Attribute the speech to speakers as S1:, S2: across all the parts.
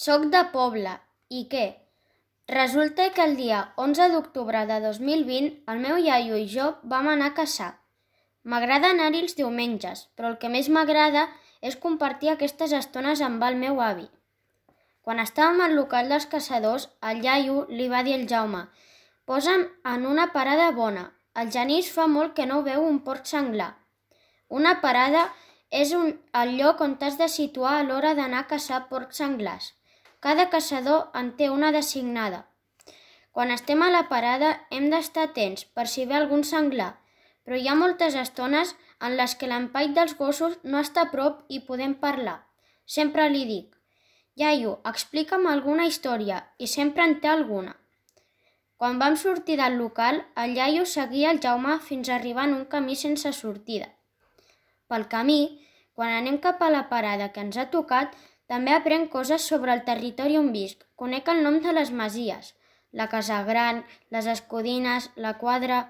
S1: Soc de poble. I què? Resulta que el dia 11 d'octubre de 2020 el meu iaio i jo vam anar a caçar. M'agrada anar-hi els diumenges, però el que més m'agrada és compartir aquestes estones amb el meu avi. Quan estàvem al local dels caçadors, el iaio li va dir al Jaume «Posa'm en una parada bona. El Genís fa molt que no veu un porc senglar». Una parada és un, el lloc on t'has de situar a l'hora d'anar a caçar porcs senglars. Cada caçador en té una designada. Quan estem a la parada hem d'estar atents per si ve algun senglar, però hi ha moltes estones en les que l'empait dels gossos no està a prop i podem parlar. Sempre li dic, iaio, explica'm alguna història, i sempre en té alguna. Quan vam sortir del local, el iaio seguia el Jaume fins a arribar en un camí sense sortida. Pel camí, quan anem cap a la parada que ens ha tocat, també aprenc coses sobre el territori on visc. Conec el nom de les masies, la Casa Gran, les Escodines, la Quadra,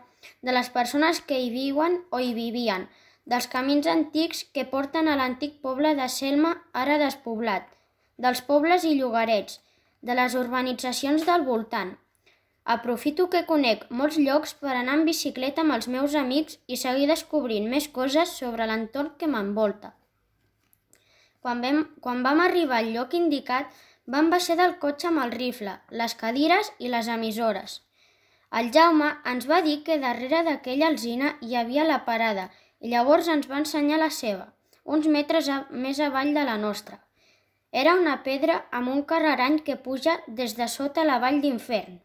S1: de les persones que hi viuen o hi vivien, dels camins antics que porten a l'antic poble de Selma, ara despoblat, dels pobles i llogarets, de les urbanitzacions del voltant, Aprofito que conec molts llocs per anar en bicicleta amb els meus amics i seguir descobrint més coses sobre l'entorn que m'envolta. Quan, vam, quan vam arribar al lloc indicat, vam baixar del cotxe amb el rifle, les cadires i les emissores. El Jaume ens va dir que darrere d'aquella alzina hi havia la parada i llavors ens va ensenyar la seva, uns metres a, més avall de la nostra. Era una pedra amb un carrerany que puja des de sota la vall d'Infern.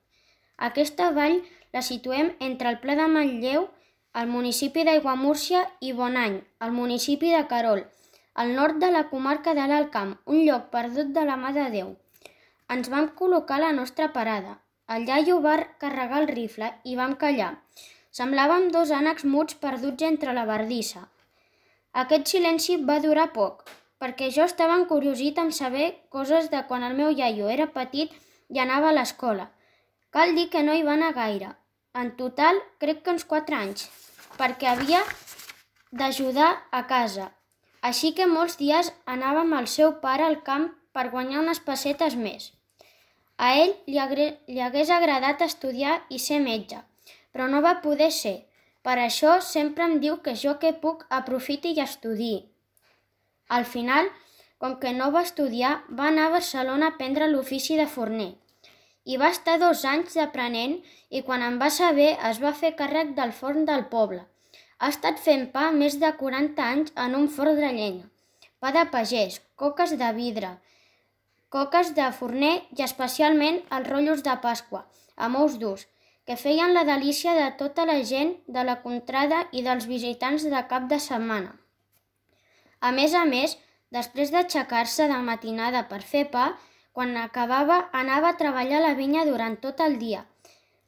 S1: Aquesta vall la situem entre el Pla de Manlleu, el municipi d'Aiguamúrcia i Bonany, el municipi de Carol, al nord de la comarca de l'Alt Camp, un lloc perdut de la mà de Déu. Ens vam col·locar la nostra parada. El iaio va carregar el rifle i vam callar. Semblàvem dos ànecs muts perduts entre la bardissa. Aquest silenci va durar poc, perquè jo estava encuriosit en saber coses de quan el meu iaio era petit i anava a l'escola. Cal dir que no hi va anar gaire. En total, crec que uns 4 anys, perquè havia d'ajudar a casa. Així que molts dies anava amb el seu pare al camp per guanyar unes pessetes més. A ell li, li hagués agradat estudiar i ser metge, però no va poder ser. Per això sempre em diu que jo que puc aprofiti i estudi. Al final, com que no va estudiar, va anar a Barcelona a aprendre l'ofici de forner. Hi va estar dos anys d'aprenent i quan en va saber es va fer càrrec del forn del poble. Ha estat fent pa més de 40 anys en un forn de llenya. Pa de pagès, coques de vidre, coques de forner i especialment els rotllos de Pasqua, amb ous durs, que feien la delícia de tota la gent de la contrada i dels visitants de cap de setmana. A més a més, després d'aixecar-se de matinada per fer pa, quan acabava, anava a treballar a la vinya durant tot el dia.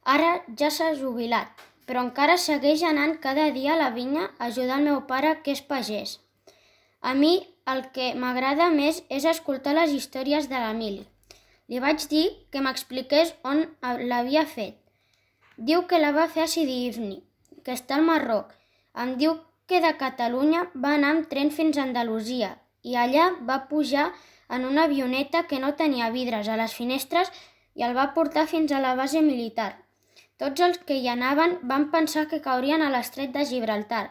S1: Ara ja s'ha jubilat, però encara segueix anant cada dia a la vinya a ajudar el meu pare, que és pagès. A mi el que m'agrada més és escoltar les històries de l'Emili. Li vaig dir que m'expliqués on l'havia fet. Diu que la va fer a Sidi Ifni, que està al Marroc. Em diu que de Catalunya va anar amb tren fins a Andalusia i allà va pujar en una avioneta que no tenia vidres a les finestres i el va portar fins a la base militar. Tots els que hi anaven van pensar que caurien a l'estret de Gibraltar,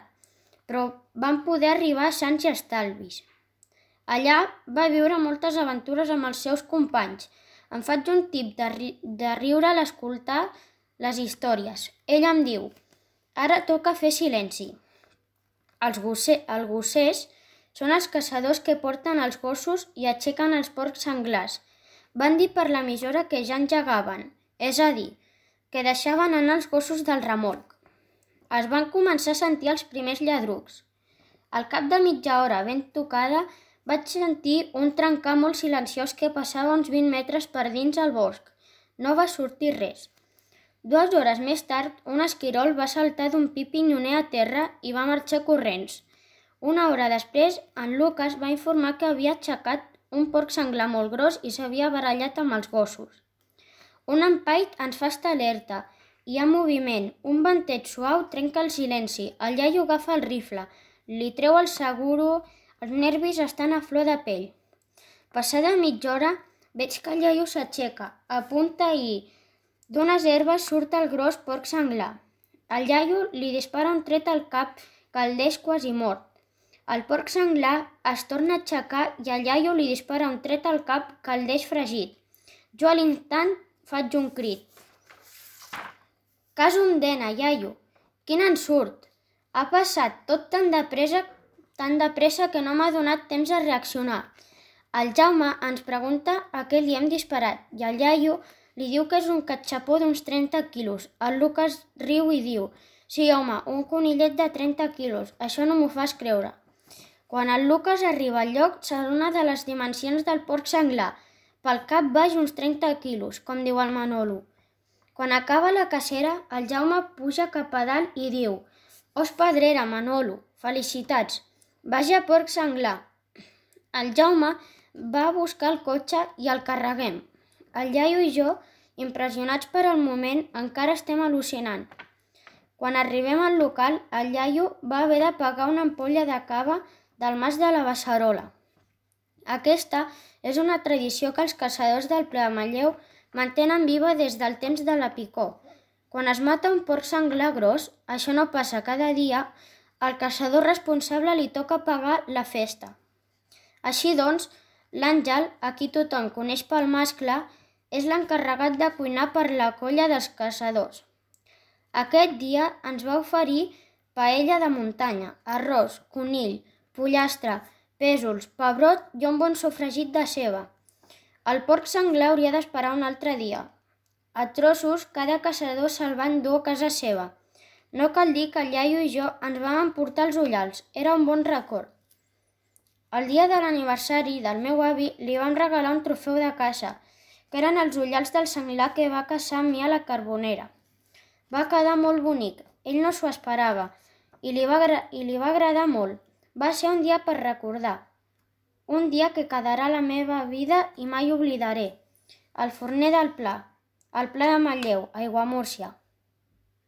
S1: però van poder arribar sants i estalvis. Allà va viure moltes aventures amb els seus companys. Em faig un tip de, ri de riure a l'escoltar les històries. Ell em diu, ara toca fer silenci. Els, gosse els gossers són els caçadors que porten els gossos i aixequen els porcs senglars. Van dir per l'emissora que ja engegaven, és a dir, que deixaven anar els gossos del remolc. Es van començar a sentir els primers lladrucs. Al cap de mitja hora ben tocada, vaig sentir un trencar molt silenciós que passava uns 20 metres per dins el bosc. No va sortir res. Dues hores més tard, un esquirol va saltar d'un pi pinyoner a terra i va marxar corrents. Una hora després, en Lucas va informar que havia aixecat un porc senglar molt gros i s'havia barallat amb els gossos. Un empait ens fa estar alerta. Hi ha moviment. Un ventet suau trenca el silenci. El iaio agafa el rifle. Li treu el seguro. Els nervis estan a flor de pell. Passada mitja hora, Veig que el iaio s'aixeca, apunta i... D'unes herbes surt el gros porc senglar. El iaio li dispara un tret al cap que el deix quasi mort. El porc senglar es torna a aixecar i el iaio li dispara un tret al cap que el deix fregit. Jo a l'instant faig un crit. Cas un dena, iaio. Quin ensurt! Ha passat tot tan de pressa, tan de pressa que no m'ha donat temps a reaccionar. El Jaume ens pregunta a què li hem disparat i el iaio li diu que és un catxapó d'uns 30 quilos. El Lucas riu i diu Sí, home, un conillet de 30 quilos. Això no m'ho fas creure. Quan el Lucas arriba al lloc, s'adona de les dimensions del porc senglar. Pel cap baix uns 30 quilos, com diu el Manolo. Quan acaba la cacera, el Jaume puja cap a dalt i diu Os Pedrera, Manolo, felicitats. Vaja porc senglar. El Jaume va a buscar el cotxe i el carreguem. El iaio i jo, impressionats per al moment, encara estem al·lucinant. Quan arribem al local, el iaio va haver de pagar una ampolla de cava del mas de la Becerola. Aquesta és una tradició que els caçadors del Ple de Manlleu mantenen viva des del temps de la picó. Quan es mata un porc senglar gros, això no passa cada dia, al caçador responsable li toca pagar la festa. Així doncs, l'Àngel, a qui tothom coneix pel mascle, és l'encarregat de cuinar per la colla dels caçadors. Aquest dia ens va oferir paella de muntanya, arròs, conill, pollastre, pèsols, pebrot i un bon sofregit de ceba. El porc senglar hauria d'esperar un altre dia. A trossos, cada caçador se'l va endur a casa seva. No cal dir que el iaio i jo ens vam emportar els ullals. Era un bon record. El dia de l'aniversari del meu avi li vam regalar un trofeu de caça, que eren els ullals del senglar que va caçar amb mi a la carbonera. Va quedar molt bonic, ell no s'ho esperava i li, va i li va agradar molt. Va ser un dia per recordar, un dia que quedarà a la meva vida i mai oblidaré. El forner del Pla, el Pla de Manlleu, Aiguamúrcia.